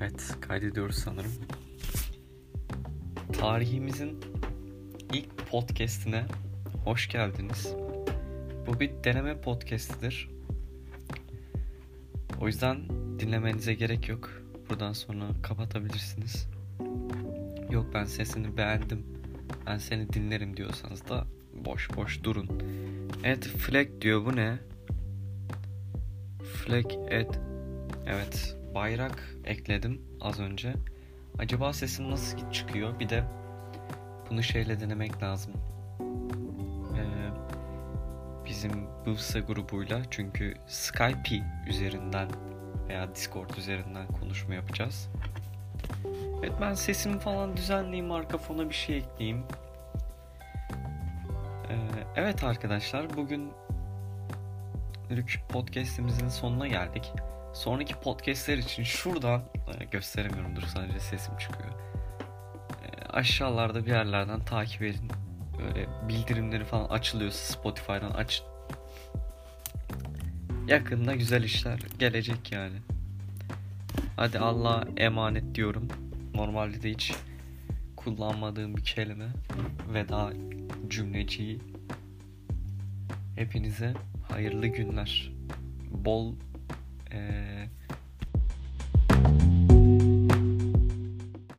Evet, kaydediyoruz sanırım. Tarihimizin ilk podcast'ine hoş geldiniz. Bu bir deneme podcastidir. O yüzden dinlemenize gerek yok. Buradan sonra kapatabilirsiniz. Yok ben sesini beğendim. Ben seni dinlerim diyorsanız da boş boş durun. Evet flag diyor bu ne? Flag et. Evet bayrak ekledim az önce. Acaba sesim nasıl çıkıyor? Bir de bunu şeyle denemek lazım. Ee, bizim Bıvsa grubuyla çünkü Skype üzerinden veya Discord üzerinden konuşma yapacağız. Evet ben sesimi falan düzenleyeyim arka fona bir şey ekleyeyim. Ee, evet arkadaşlar bugün Lük podcastimizin sonuna geldik. Sonraki podcastler için şuradan e, gösteremiyorum dur sadece sesim çıkıyor. E, aşağılarda bir yerlerden takip edin. Böyle bildirimleri falan açılıyorsa Spotify'dan aç. Yakında güzel işler gelecek yani. Hadi Allah'a emanet diyorum. Normalde de hiç kullanmadığım bir kelime. Veda cümleciği. Hepinize hayırlı günler. Bol ee,